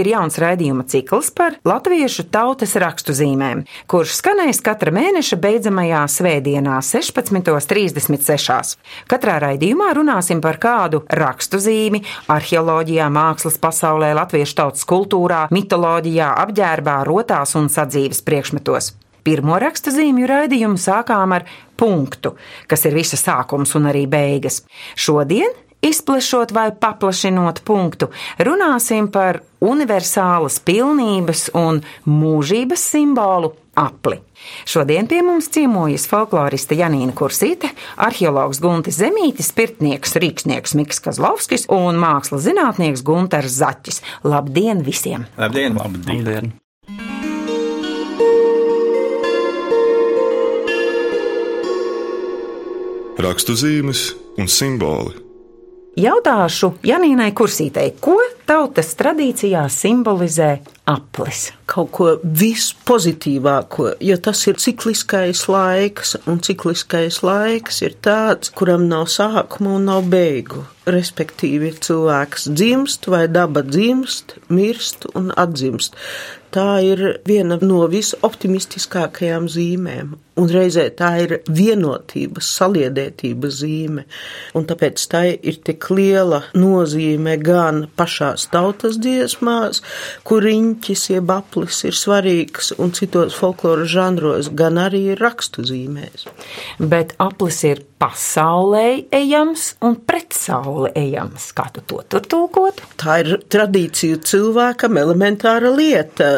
ir jauns raidījuma cikls par latviešu tautas rakstu zīmēm, kurš skanēs katra mēneša beidzamajā svētdienā 16.36. Katrā raidījumā runāsim par kādu rakstu zīmi arheoloģijā, mākslas pasaulē, latviešu tautas kultūrā, mitoloģijā, apģērbā, rotās un sadzīves priekšmetos. Pirmo raksta zīmju raidījumu sākām ar punktu, kas ir visa sākums un arī beigas. Šodien, izplešot vai paplašinot punktu, runāsim par universālas pilnības un mūžības simbolu apli. Šodien pie mums ciemojas folkloriste Janīna Kursīte, arheologs Guntis Zemītis, pirtnieks Rīksnieks Miks Kazlovskis un mākslas zinātnieks Gunters Zaķis. Labdien visiem! Labdien! Labdien! Labdien. rakstuzīmes un simboli. Jautāšu Janīnai Kursītei, ko tautas tradīcijā simbolizē aplis? Kaut ko vispozitīvāko, jo tas ir cikliskais laiks, un cikliskais laiks ir tāds, kuram nav sākuma un nav beigu. Respektīvi, cilvēks dzimst vai daba dzimst, mirst un atzimst. Tā ir viena no visoptimistiskākajām zīmēm, un reizē tā ir vienotības, saliedētības zīme. Un tāpēc tai ir tik liela nozīme gan pašās tautas dziesmās, kur riņķis jeb aplis ir svarīgs, un citos folkloras žanros, gan arī rakstu zīmēs. Bet aplis ir pasaulē ejams un pret sauli ejams. Kā tu to tur tulkot? Tā ir tradīcija cilvēkam elementāra lieta.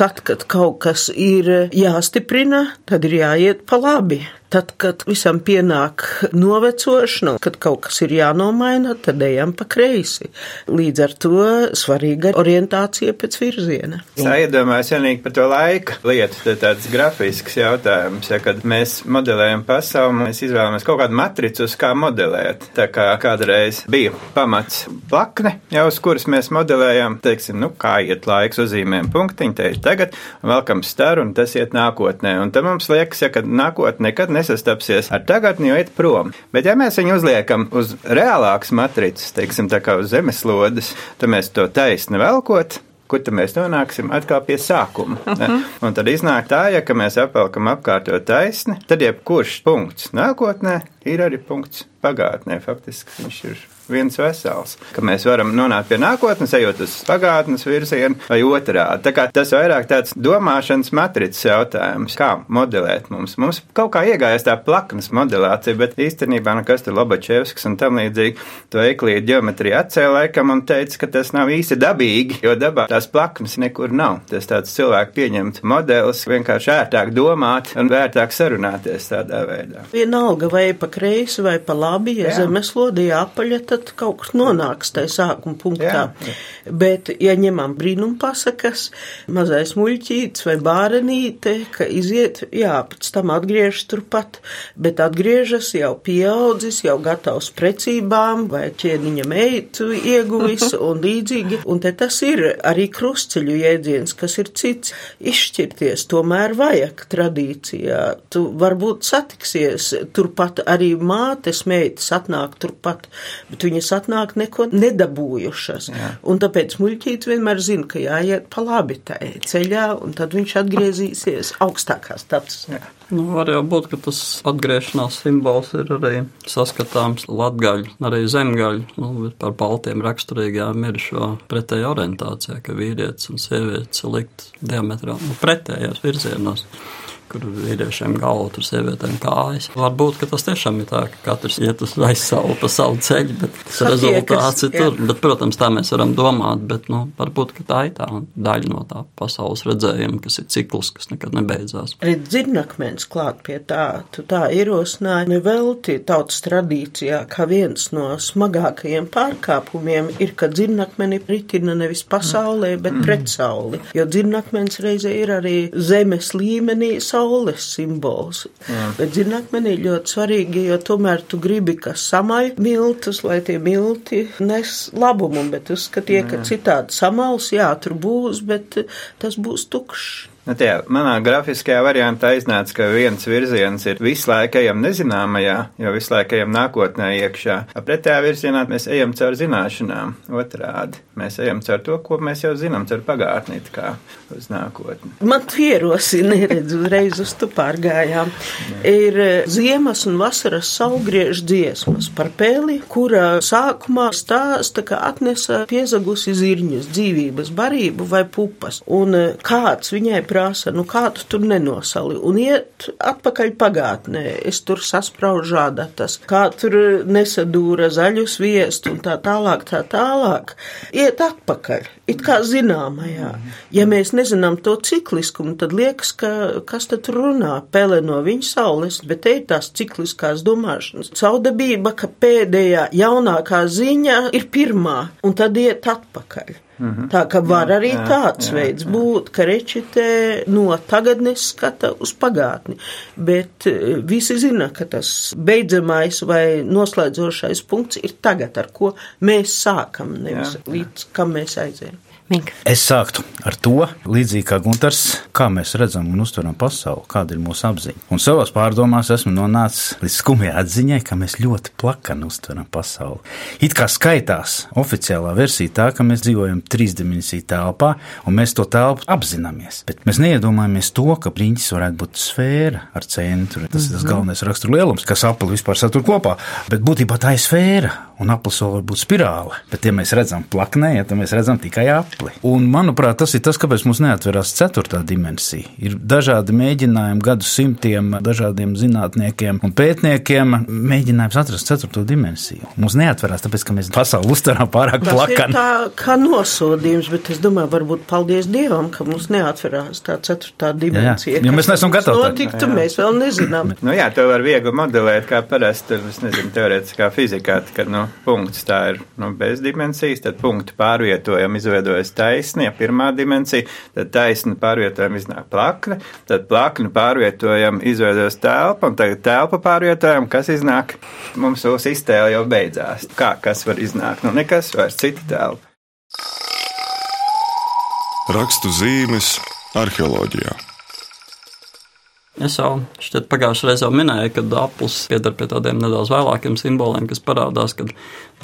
Tad, kad kaut kas ir jāstiprina, tad ir jāiet pa labi. Tad, kad visam pienāk novecošana, kad kaut kas ir jānomaina, tad ejam pa kreisi. Līdz ar to svarīga orientācija pēc virziena. Es iedomājos vienīgi par to laika lietu, tad tāds grafisks jautājums, ja kad mēs modelējam pasauli, mēs izvēlamies kaut kādu matricu, uz kā modelēt. Tā kā kādreiz bija pamats plakne, jau uz kuras mēs modelējam, teiksim, nu, kā iet laiks uzzīmēm punktiņi, te ir tagad, velkam staru, un tas iet nākotnē. Un tad mums liekas, ja kad nākotnē nekad nesastapsies ar tagadni, jo iet prom. Bet ja mēs viņu uzliekam uz reālākas matricas, teiksim, tā kā uz zemeslodes, tad mēs to taisni velkot, kur tad mēs nonāksim atkal pie sākuma. Uh -huh. Un tad iznāk tā, ja mēs apvelkam apkārt taisni, tad jebkurš punkts nākotnē ir arī punkts pagātnē. Faktiski viņš ir viens vesels. Ka mēs varam nonākt pie nākotnes, ejot uz pagātnes virzienu vai otrādi. Tas vairāk tāds domāšanas matricas jautājums, kā modelēt mums. Mums kaut kā iegājas tā plaknes modelācija, bet īstenībā nekas tur Lobačevskis un tam līdzīgi to eklīdu ģeometriju atcēla laikam un teica, ka tas nav īsti dabīgi, jo dabā tās plaknes nekur nav. Tas tāds cilvēku pieņemts modelis, vienkārši ērtāk domāt un vērtāk sarunāties tādā veidā. Vienalga vai pa kreisi vai pa labi, ja zemeslodī apaļa, tad kaut kas nonāks tajā sākuma punktā. Jā. Bet, ja ņemam brīnumpasakas, mazais muļķītis vai bārenīte, ka iziet, jā, pēc tam atgriežas turpat, bet atgriežas jau pieaudzis, jau gatavs precībām vai ķēniņa meitu ieguvis un līdzīgi. Un te tas ir arī krustceļu jēdziens, kas ir cits. Izšķirties tomēr vajag tradīcijā. Tu varbūt satiksies turpat arī mātes meitas atnāk turpat, bet viņas atnāk neko nedabūjušas. Jā. Un tāpēc muļķītis vienmēr zina, ka jāiet pa labi tai ceļā, un tad viņš atgriezīsies augstākā statusā. Nu, var jau būt, ka tas atgriešanās simbols ir arī saskatāms latgaļu, arī zemgaļu, nu, par baltiem raksturīgām ir šo pretēju orientācijā, ka vīrietis un sievietes likt diametrā nu, pretējos virzienos kur vīriešiem galva, tur sievietēm kājas. Varbūt tas tiešām ir tā, ka katrs iet uz aizsauli pa savu ceļu, bet tas rezultāts ir tur. Bet, protams, tā mēs varam domāt, bet nu, varbūt tā ir tā daļa no tā pasaules redzējuma, kas ir cikls, kas nekad nebeidzās. Arī dzirnakmens klāt pie tā, tu tā ierosināji nevelti tautas tradīcijā, kā viens no smagākajiem pārkāpumiem ir, ka dzirnakmeni ritina nevis pasaulē, bet mm. pret sauli. Jo dzirnakmens reizē ir arī zemes līmenī saules simbols. Jā. Bet, zināt, man ir ļoti svarīgi, jo tomēr tu gribi, ka samaļ miltus, lai tie milti nes labumu, bet uzskatie, ka citādi samals, jā, tur būs, bet tas būs tukšs. Nu, tie, manā grafiskajā variantā iznāca, ka viens virziens ir visu laiku ejam nezināmajā, jo visu laiku ejam nākotnē iekšā. Pretējā virzienā mēs ejam caur zināšanām, otrādi. Mēs ejam caur to, ko mēs jau zinām, caur pagātni, kā uz nākotni. Man ierosina, neredz, uzreiz uz tu pārgājām. Ir eh, ziemas un vasaras saugriež dziesmas par pēli, kura sākumā stāsta, ka atnesa piezagusi zirņus, dzīvības barību vai pupas. Un eh, kāds viņai prasa prasa, nu kā tu tur nenosali, un iet atpakaļ pagātnē. Es tur saspraužu žādatas, kā tur nesadūra zaļu sviestu un tā tālāk, tā tālāk. Iet atpakaļ, it kā zināmajā. Ja mēs nezinām to cikliskumu, tad liekas, ka kas tad runā, pele no viņa saules, bet te ir tās cikliskās domāšanas. Caudabība, ka pēdējā jaunākā ziņa ir pirmā, un tad iet atpakaļ. -hmm. Tā ka var arī jā, tāds jā, veids jā. būt, ka rečitē no tagadnes skata uz pagātni, bet e, visi zina, ka tas beidzamais vai noslēdzošais punkts ir tagad, ar ko mēs sākam, nevis jā, jā. līdz kam mēs aizējam. Mink. Es sāktu ar to, līdzīgi kā Gunārs, kā mēs redzam un uztveram pasauli, kāda ir mūsu apziņa. Un savās pārdomās esmu nonācis līdz skumjai atziņai, ka mēs ļoti plakani uztveram pasauli. It kā skaitās oficiālā versija tā, ka mēs dzīvojam trīsdimensiju telpā, un mēs to telpu apzināmies. Bet mēs neiedomājamies to, ka riņķis varētu būt sfēra ar centru. Tas ir tas mhm. galvenais rakstura lielums, kas apli vispār satur kopā. Bet būtībā tā ir sfēra, un aplis var būt spirāle. Bet, ja mēs redzam plaknē, ja, tad mēs redzam tikai apli. Un, manuprāt, tas ir tas, kāpēc mums neatverās ceturtā dimensija. Ir dažādi mēģinājumi gadu simtiem dažādiem zinātniekiem un pētniekiem mēģinājums atrast ceturto dimensiju. Mums neatverās, tāpēc, ka mēs pasauli uztveram pārāk plakani. Tā kā nosodījums, bet es domāju, varbūt paldies Dievam, ka mums neatverās tā ceturtā dimensija. Jā, jā. Jo mēs neesam gatavi. Notiktu, mēs vēl nezinām. nu jā, to var viegli modelēt, kā parasti, es nezinu, teorētiskā fizikā, kad, nu, punkts tā ir, nu, bez dimensijas, tad punktu pārvietojam, izveidojas ja pirmā dimensija, tad taisni pārvietojam iznāk plakne, tad plakni pārvietojam izveidojas telpa, un tagad telpa pārvietojam, kas iznāk, mums uz iztēle jau beidzās. Kā, kas var iznākt? Nu, nekas vairs cita telpa. Rakstu zīmes arheoloģijā. Es jau šķiet pagājušajā reizē minēju, ka aplis pieder pie tādiem nedaudz vēlākiem simboliem, kas parādās, kad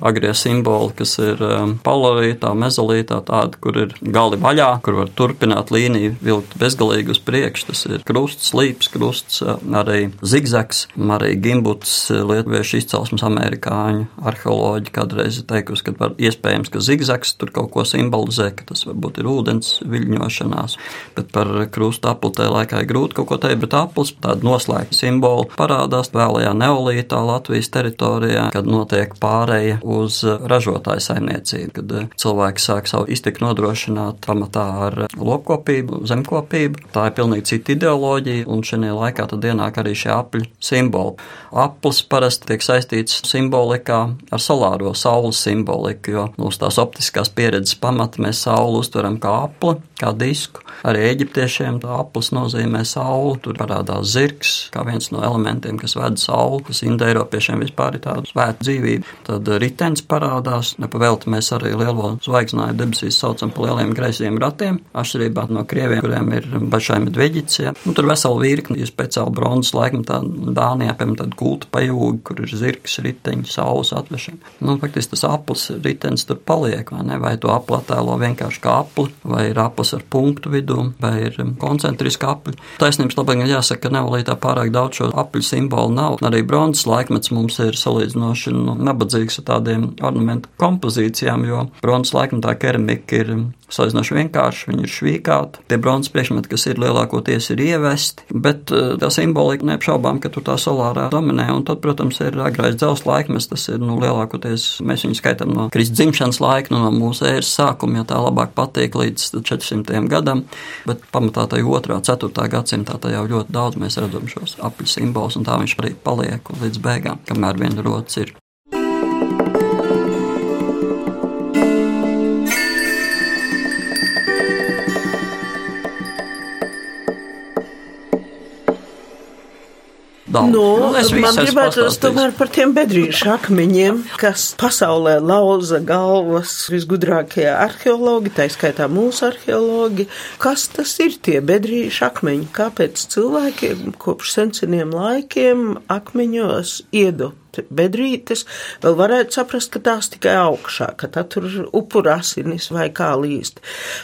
agrie simboli, kas ir um, palavītā, mezolītā, tāda, kur ir gali vaļā, kur var turpināt līniju vilkt bezgalīgi uz priekšu. Tas ir krusts, līps, krusts, uh, arī zigzags, arī gimbuts, uh, lietuviešu izcelsmes amerikāņu arheoloģi kādreiz ir teikusi, ka var iespējams, ka zigzags tur kaut ko simbolizē, ka tas varbūt ir ūdens viļņošanās, bet par krustu apultē laikā ir grūti kaut ko teikt, bet aplis, tāda noslēgta simbola parādās vēlajā neolītā Latvijas teritorijā, kad notiek pāreja uz ražotāju saimniecību, kad eh, cilvēki sāk savu iztiku nodrošināt pamatā ar lopkopību, zemkopību. Tā ir pilnīgi cita ideoloģija, un šajā laikā tad ienāk arī šie apļu simboli. Aplis parasti tiek saistīts simbolikā ar solāro saules simboliku, jo mūsu tās optiskās pieredzes pamata mēs sauli uztveram kā apli, kā disku. Arī eģiptiešiem tā aplis nozīmē sauli, tur parādās zirgs, kā viens no elementiem, kas ved sauli, kas indoeiropiešiem vispār ir tāda svēta dzīvība. Tad ritenis parādās, nepavēlti mēs arī lielo zvaigznāju debesīs saucam par lieliem greiziem ratiem, atšķirībā no krieviem, kuriem ir bašai medveģits. Ja. Nu, tur vesela virkni, ir speciāli bronzas laikmetā Dānijā, piemēram, tāda kulta pajūga, kur ir zirgs, riteņi, saules atvešana. Nu, faktiski tas aplis, ritenis tur paliek, vai ne? Vai to apli attēlo vienkārši kā apli, vai ir aplis ar punktu vidū, vai ir koncentriski apli. Taisnības labāk jāsaka, ka neolītā pārāk daudz šo apļu simbolu nav. Arī bronzas laikmets mums ir salīdzinoši nu, nabadzīgs ar tādiem ornamentu kompozīcijām, jo bronzas laikmetā keramika ir salīdzinoši vienkārši, viņi ir švīkāti. Tie bronzas priekšmeti, kas ir lielākoties, ir ievesti, bet uh, tā simbolika neapšaubām, ka tur tā solārā dominē. Un tad, protams, ir agrais dzels laikmets, tas ir nu, lielākoties, mēs viņu skaitām no Kristus dzimšanas laika, nu, no mūsu ēras sākuma, ja tā labāk patīk, līdz 400 gadam, bet pamatā tajā 2. un 4. gadsimtā tā jau ļoti daudz mēs redzam šos apļu simbolus, un tā viņš arī paliek līdz beigām, kamēr viena rots ir. Daudz. Nu, es man pastāstījis. tomēr par tiem bedrīšu akmeņiem, kas pasaulē lauza galvas visgudrākie arheologi, tā skaitā mūsu arheologi. Kas tas ir tie bedrīšu akmeņi? Kāpēc cilvēkiem kopš senseniem laikiem akmeņos iedu? Bedrītes, vēl varētu saprast, ka tās tikai augšā, ka tā tur upura asinis vai kā līst.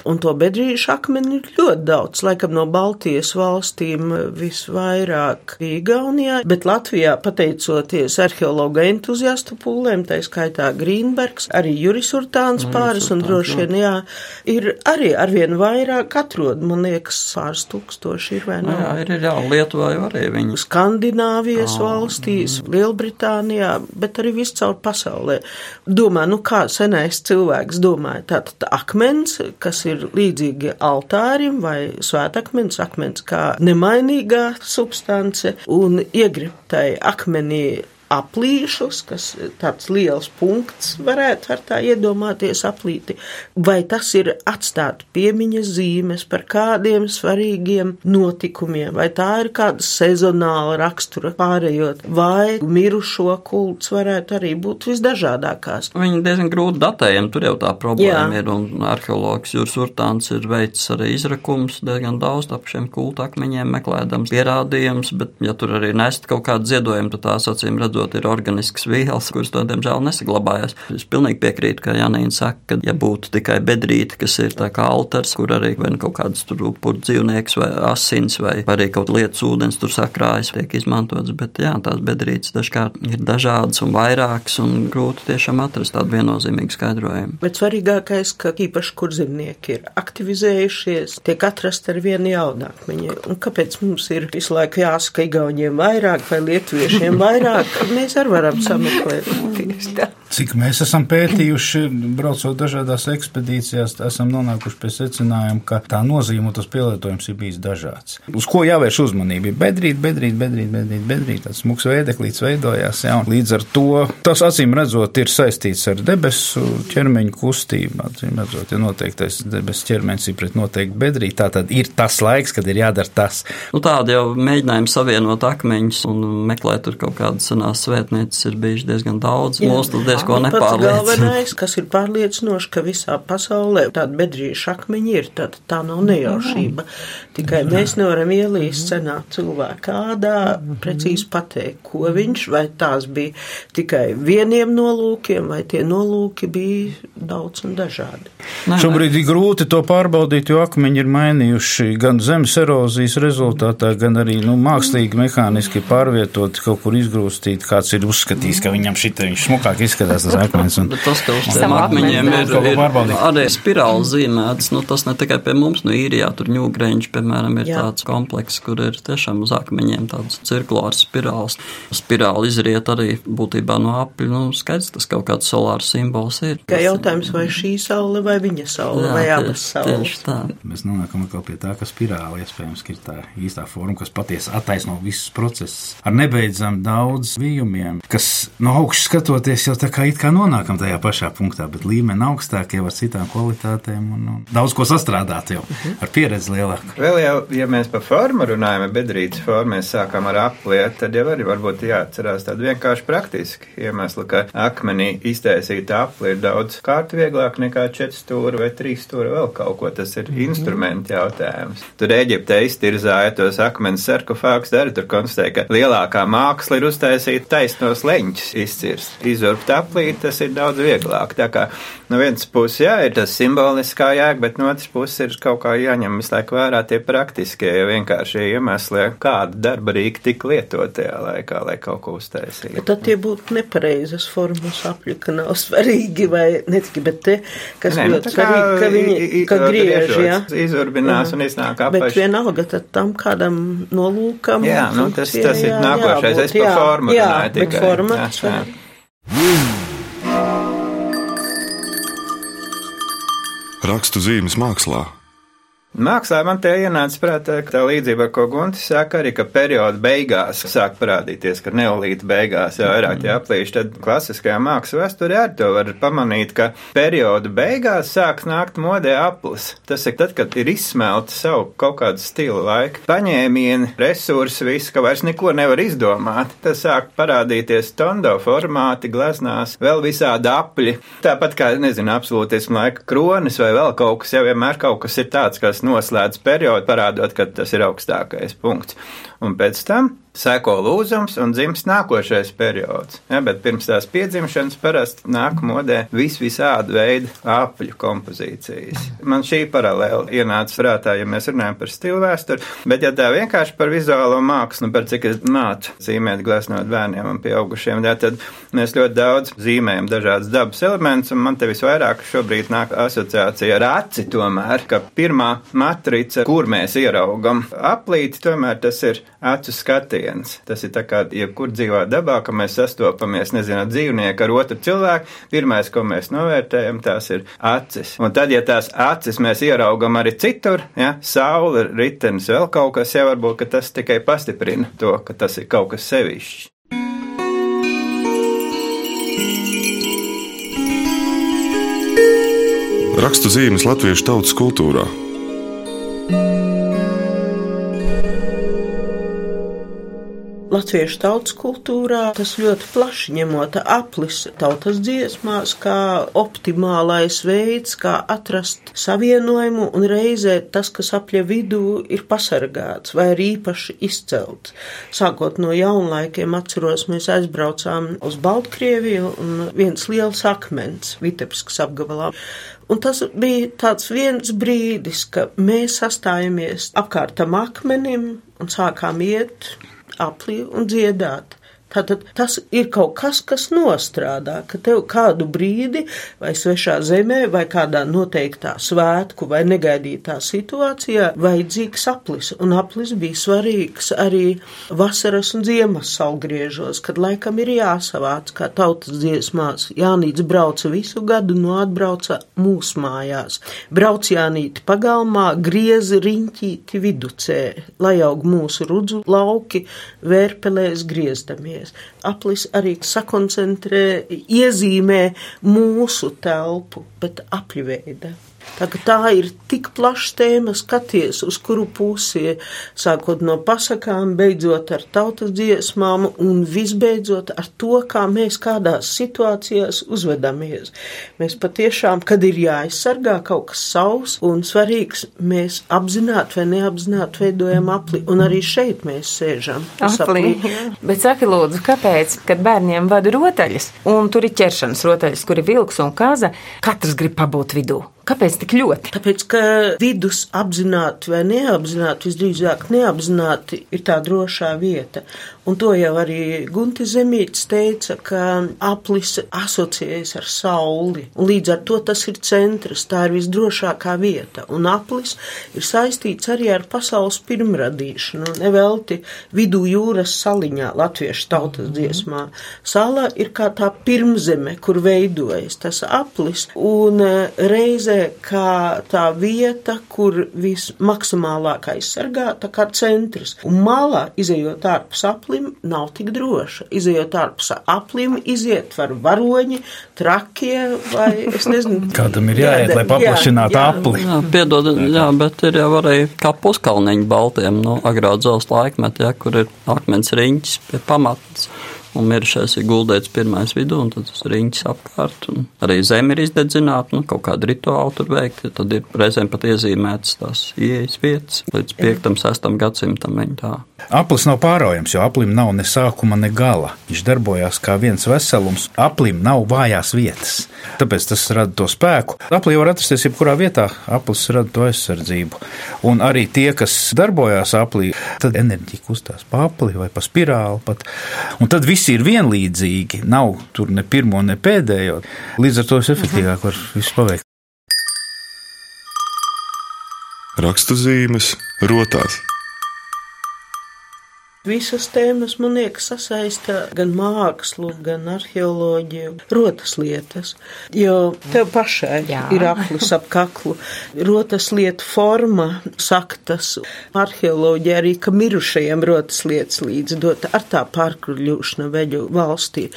Un to bedrīšu akmeni ir ļoti daudz, laikam no Baltijas valstīm visvairāk Igaunijā, bet Latvijā, pateicoties arheologa entuziastu pūlēm, tā skaitā Grīnbergs, arī Juris Urtāns pāris un droši vien, jā, ir arī arvien vairāk atrod, man liekas, pāris tūkstoši ir vai Nu, nav. jā, ir, ir, jā, Lietuvā jau arī viņi. Skandināvijas valstīs, Lielbritānijā, bet arī viscaur pasaulē. Domā, nu kā senais cilvēks domāja, tātad akmens, kas ir līdzīgi altārim vai svētakmens, akmens kā nemainīgā substance un iegribtai akmenī aplīšus, kas tāds liels punkts varētu ar tā iedomāties aplīti, vai tas ir atstāt piemiņas zīmes par kādiem svarīgiem notikumiem, vai tā ir kāda sezonāla rakstura pārējot, vai mirušo kults varētu arī būt visdažādākās. Viņi diezgan grūti datējami, tur jau tā problēma Jā. ir, un arheologs Jūras Urtāns ir veicis arī izrakums diezgan daudz ap šiem kulta akmeņiem, meklējams pierādījums, bet ja tur arī nest kaut kādu ziedojumu, tad tās acīm redzot ir organisks vielas, kuras to diemžēl nesaglabājas. Es pilnīgi piekrītu, ka Janīna saka, ka ja būtu tikai bedrīte, kas ir tā kā altars, kur arī nu kaut kāds tur upuru dzīvnieks vai asins vai arī kaut lietas ūdens tur sakrājas, tiek izmantots, bet jā, tās bedrītes dažkārt ir dažādas un vairākas un grūti tiešām atrast tādu viennozīmīgu skaidrojumu. Bet svarīgākais, ka īpaši kurzemnieki ir aktivizējušies, tiek atrast ar vienu jaunākmeņu. Un kāpēc mums ir visu laiku jāsaka igauniem vairāk vai lietuviešiem vairāk? Mēs arī varam sameklēt. Tieši tā. Cik mēs esam pētījuši, braucot dažādās ekspedīcijās, esam nonākuši pie secinājuma, ka tā nozīme un tas pielietojums ir bijis dažāds. Uz ko jāvērš uzmanība? Ir bedrīt, bedrīt, bedrīt, bedrīt, bedrīt tāds smuks veideklīts veidojās. Jā, un līdz ar to tas acīm redzot ir saistīts ar debesu ķermeņa kustību. Acīm redzot, ja noteiktais debesu ķermenis ir pret noteikti bedrīt, tā tad ir tas laiks, kad ir jādara tas. Nu, tādi jau mēģinājumi savienot akmeņus un meklēt tur kaut kādas senās svētnīcas ir bijuši diezgan daudz. Mūsu tas diezko nepārliecina. galvenais, kas ir pārliecinoši, ka visā pasaulē tāda bedrīša akmeņi ir, tad tā nav nejaušība. Tikai mēs nevaram ielīst senā cilvēka ādā, precīzi pateikt, ko viņš, vai tās bija tikai vieniem nolūkiem, vai tie nolūki bija daudz un dažādi. Nē. Šobrīd ir grūti to pārbaudīt, jo akmeņi ir mainījuši gan zemes erozijas rezultātā, gan arī nu, mākslīgi, mehāniski pārvietoti, kaut kur izgrūstīti. Kāds ir uzskatījis, ka viņam šī viņš smukāk izskatās tas akmens. Un, Bet tas, ka uz tiem akmeņiem ir, ir arī spirāli zīmēts, nu, tas ne tikai pie mums, nu, īrijā tur ņūgreņš, piemēram, ir Jā. tāds komplekss, kur ir tiešām uz akmeņiem tāds cirkulārs spirāls. Spirāli izriet arī būtībā no apļu, nu, skaidrs, tas kaut kāds solārs simbols ir. Kā jautājums, vai šī saule vai viņa saule, Jā, vai abas saules. Tieši tā. Mēs nonākam atkal pie tā, ka spirāli iespējams ir tā īstā forma, kas patiesi attaisno visus procesus ar nebeidzami daudz vījumiem, kas no augšas skatoties jau tā kā it kā nonākam tajā pašā punktā, bet līmeni augstāk jau ar citām kvalitātēm un, un daudz ko sastrādāt jau ar pieredzi lielāku. Vēl jau, ja mēs par formu runājam, ja bedrītes formu mēs sākam ar apliet, tad jau arī varbūt jāatcerās tādu vienkārši praktisku iemeslu, ka akmenī iztaisīt apli ir daudz kārtu vieglāk nekā četru stūri vai trīs stūri vēl kaut ko. Tas ir instrumentu jautājums. Tur Eģipte iztirzāja tos akmens sarkofāgus, arī tur konstatēja, ka lielākā māksla ir uztaisīt taisnos leņķus izcirst. Izurbt aplīt, tas ir daudz vieglāk. Tā kā no vienas puses, jā, ir tas simboliskā jēga, bet no otras puses ir kaut kā jāņem visu laiku vērā tie praktiskie, ja vienkāršie iemesli, kāda darba rīka tika lietot tajā laikā, lai kaut ko uztaisītu. Bet tad tie būtu nepareizas formas apļi, ka nav svarīgi vai ne tikai, bet te, kas Nē, nu, ļoti svarīgi, ka viņi, ka griež, jā. Izurbinās un iznāk Bet apaļ. vienalga, tad tam kādam nolūkam. Jā, nu, tas- tas ir jā, nākošais. Es par jā, formu jā, bet tikai. forma Jā, tas jā. var- Rakstu zīmes mākslā. Mākslā man te ienāca prātā, tā līdzība, ko Guntis saka, arī, ka perioda beigās sāk parādīties, ka neolīta beigās jau vairāk aplīši, tad klasiskajā mākslas vēsturē arī to var pamanīt, ka perioda beigās sāks nākt modē aplis. Tas ir tad, kad ir izsmelta savu kaut kādu stilu laika paņēmieni, resursi, viss, ka vairs neko nevar izdomāt. Tas sāk parādīties tondo formāti, gleznās, vēl visādi apļi. Tāpat kā, nezinu, absolūtismu laika kronis vai vēl kaut kas, jau vienmēr kaut kas ir tāds, kas noslēdz periodu, parādot, ka tas ir augstākais punkts. Un pēc tam seko lūzums un dzimst nākošais periods. Ja, bet pirms tās piedzimšanas parasti nāk modē vis visādi veidi apļu kompozīcijas. Man šī paralēla ienāca prātā, ja mēs runājam par stilu vēsturi, bet ja tā vienkārši par vizuālo mākslu, par cik es mācu zīmēt gleznot bērniem un pieaugušiem, ja, tad mēs ļoti daudz zīmējam dažādas dabas elementus, un man te visvairāk šobrīd nāk asociācija ar aci tomēr, ka pirmā matrica, kur mēs ieraugam aplīti, tomēr tas ir acu skatiens. Tas ir tā kā jebkur dzīvā dabā, ka mēs sastopamies, nezinu, dzīvnieku ar otru cilvēku. Pirmais, ko mēs novērtējam, tās ir acis. Un tad, ja tās acis mēs ieraugam arī citur, ja, saule, ritenis, vēl kaut kas, jau varbūt, ka tas tikai pastiprina to, ka tas ir kaut kas sevišķs. Rakstu zīmes latviešu tautas kultūrā. Latviešu tautas kultūrā tas ļoti plaši ņemot aplis tautas dziesmās, kā optimālais veids, kā atrast savienojumu un reizē tas, kas apļa vidū ir pasargāts vai arī īpaši izcelts. Sākot no jaunlaikiem atceros, mēs aizbraucām uz Baltkrieviju un viens liels akmens Vitebskas apgabalā. Un tas bija tāds viens brīdis, ka mēs sastājamies apkārt tam akmenim un sākām iet aplī un dziedāt. Tātad tas ir kaut kas, kas nostrādā, ka tev kādu brīdi vai svešā zemē vai kādā noteiktā svētku vai negaidītā situācijā vajadzīgs aplis, un aplis bija svarīgs arī vasaras un ziemas salgriežos, kad laikam ir jāsavāc, kā tautas dziesmās. Jānīts brauca visu gadu, no atbrauca mūsu mājās. Brauc Jānīti pagalmā, griezi riņķīti viducē, lai aug mūsu rudzu lauki, vērpelēs griezdamies darboties. Aplis arī sakoncentrē, iezīmē mūsu telpu, bet apļveida. Tā, ir tik plašs tēma, skaties, uz kuru pusi, sākot no pasakām, beidzot ar tautas dziesmām un visbeidzot ar to, kā mēs kādās situācijās uzvedamies. Mēs patiešām, kad ir jāaizsargā kaut kas savs un svarīgs, mēs apzināti vai neapzināti veidojam apli, un arī šeit mēs sēžam. Aplī. Bet saki lūdzu, kāpēc, kad bērniem vada rotaļas, un tur ir ķeršanas rotaļas, kur ir vilks un kaza, katrs grib pabūt vidū? Kāpēc tik ļoti? Tāpēc, ka vidus apzināti vai neapzināti, visdrīzāk neapzināti, ir tā drošā vieta. Un to jau arī Gunti Zemīts teica, ka aplis asociējas ar sauli, un līdz ar to tas ir centrs, tā ir visdrošākā vieta. Un aplis ir saistīts arī ar pasaules pirmradīšanu, nevelti vidū jūras saliņā, latviešu tautas mhm. dziesmā. Sala ir kā tā pirmzeme, kur veidojas tas aplis, un reizē kā tā vieta, kur vismaksimālāk aizsargāta, kā centrs. Un malā, izējot ārpus aplim, nav tik droša. Izējot ārpus aplim, iziet var varoņi, trakie vai es nezinu. Kādam ir jāiet, lai paplašinātu jā, jā. apli? Jā, piedod, jā, bet ir jau arī kā puskalniņi baltiem no agrā dzels laikmetā, ja, kur ir akmens riņķis pie pamatas un mirušais ir guldēts pirmais vidū, un tad tas riņķis apkārt. Arī zeme ir izdedzināta, nu, kaut kāda rituāla tur veikta. Tad ir reizēm pat iezīmētas tās ieejas vietas līdz 5. un 6. gadsimtam. Aplis nav pāraujams, jo aplim nav ne sākuma, ne gala. Viņš darbojās kā viens veselums. Aplim nav vājās vietas. Tāpēc tas rada to spēku. Apli var atrasties jebkurā vietā. Aplis rada to aizsardzību. Un arī tie, kas darbojās aplī, tad enerģija kustās pa apli vai pa spirāli pat. Un tad visi ir vienlīdzīgi, nav tur ne pirmo, ne pēdējo. Līdz ar to es efektīvāk varu visu paveikt. Rakstu zīmes rotās. Visas tēmas, man liekas, sasaista gan mākslu, gan arheoloģiju, rotas lietas. Jo tev pašai Jā. ir aplis ap kaklu. Rotas lietu forma, saktas, arheoloģija arī, ka mirušajiem rotas lietas līdz dot ar tā pārkruļūšana veļu valstī.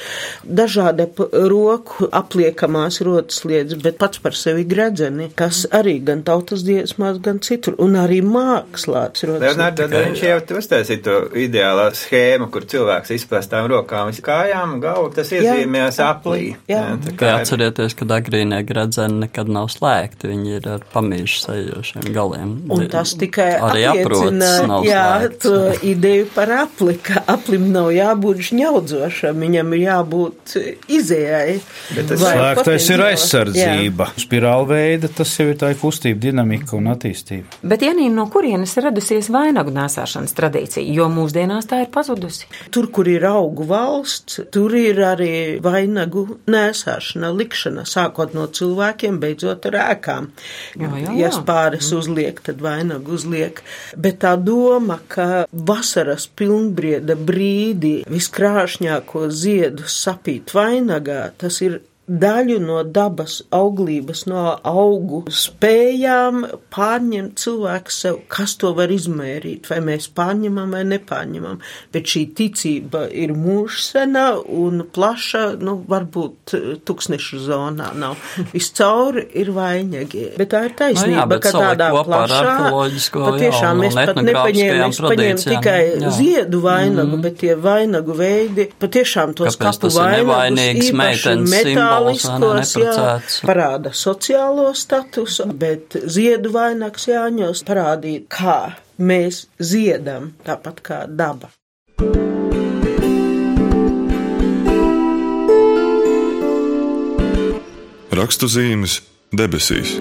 Dažādi roku apliekamās rotas lietas, bet pats par sevi gredzeni, kas arī gan tautas dziesmās, gan citur, un arī mākslāts rotas. Leonardo, viņš jau uztaisīja to ideju ideālā schēma, kur cilvēks izplestām rokām, kājām, galvu, tas iezīmēs aplī. Jā, jā. jā atcerieties, ka agrīnie gradzeni nekad nav slēgti, viņi ir ar pamīšu sejošiem galiem. Un tas tikai arī apliecina, jā, slēgts. to ideju par apli, ka aplim nav jābūt žņaudzošam, viņam ir jābūt izējai. Slēgtais ir aizsardzība. Spirālveida, tas jau ir tā kustība, dinamika un attīstība. Bet, Janīna, no kurienes radusies vainagu nēsāšanas tradīcija? Jo mūsdienās mūsdienās tā ir pazudusi. Tur, kur ir augu valsts, tur ir arī vainagu nēsāšana, likšana, sākot no cilvēkiem, beidzot ar ēkām. Jā, jā, jā. Ja spāres mm. uzliek, tad vainagu uzliek. Bet tā doma, ka vasaras pilnbrieda brīdī viskrāšņāko ziedu sapīt vainagā, tas ir daļu no dabas auglības, no augu spējām pārņemt cilvēku sev, kas to var izmērīt, vai mēs pārņemam vai nepārņemam. Bet šī ticība ir mūžsena un plaša, nu, varbūt tūkstnešu zonā nav. Viscauri ir vainīgi. Bet tā ir taisnība, no jā, ka tādā plašā, patiešām mēs pat nepaņēmām, mēs paņēmām tikai jā. ziedu vainagu, mm. bet tie vainagu veidi, patiešām tos Kāpēc kapu vainagus īpaši metāli morāliskos, jā, parāda sociālo statusu, bet ziedu vainags jāņos parādīt, kā mēs ziedam, tāpat kā daba. Rakstu zīmes debesīs.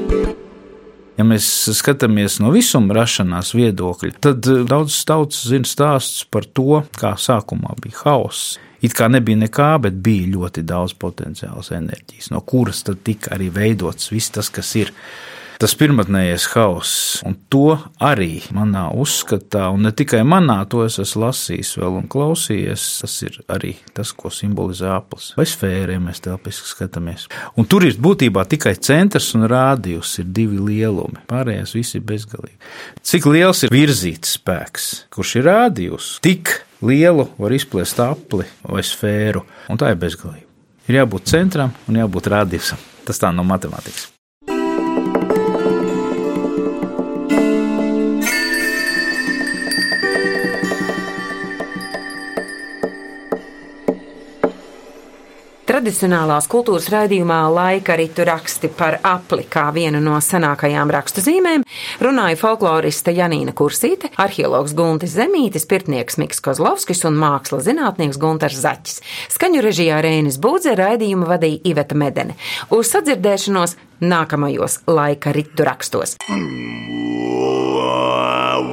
Ja mēs skatāmies no visuma rašanās viedokļa, tad daudz tautas zina stāstus par to, kā sākumā bija hauss, It kā nebija nekā, bet bija ļoti daudz potenciālas enerģijas, no kuras tad tika arī veidots viss tas, kas ir tas pirmotnējais hauss. Un to arī manā uzskatā, un ne tikai manā, to es esmu lasījis vēl un klausījies. Tas ir arī tas, ko simbolizē aplis vai sfēra, ja mēs telpiski skatāmies. Un tur ir būtībā tikai centrs un rādījus, ir divi lielumi. Pārējais viss ir bezgalīgi. Cik liels ir virzīts spēks, kurš ir rādījus? Tik lielu var izplēst apli vai sfēru, un tā ir bezgalība. Ir jābūt centram un jābūt rādījusam. Tas tā no matemātikas. Tradicionālās kultūras raidījumā laika ritu raksti par apli kā vienu no senākajām rakstu zīmēm runāja folkloriste Janīna Kursīte, arheologs Guntis Zemītis, pirtnieks Miks Kozlovskis un mākslas zinātnieks Gunters Zaķis. Skaņu režijā Rēnis Būdze raidījumu vadīja Iveta Medene. Uz sadzirdēšanos nākamajos laika ritu rakstos. Wow.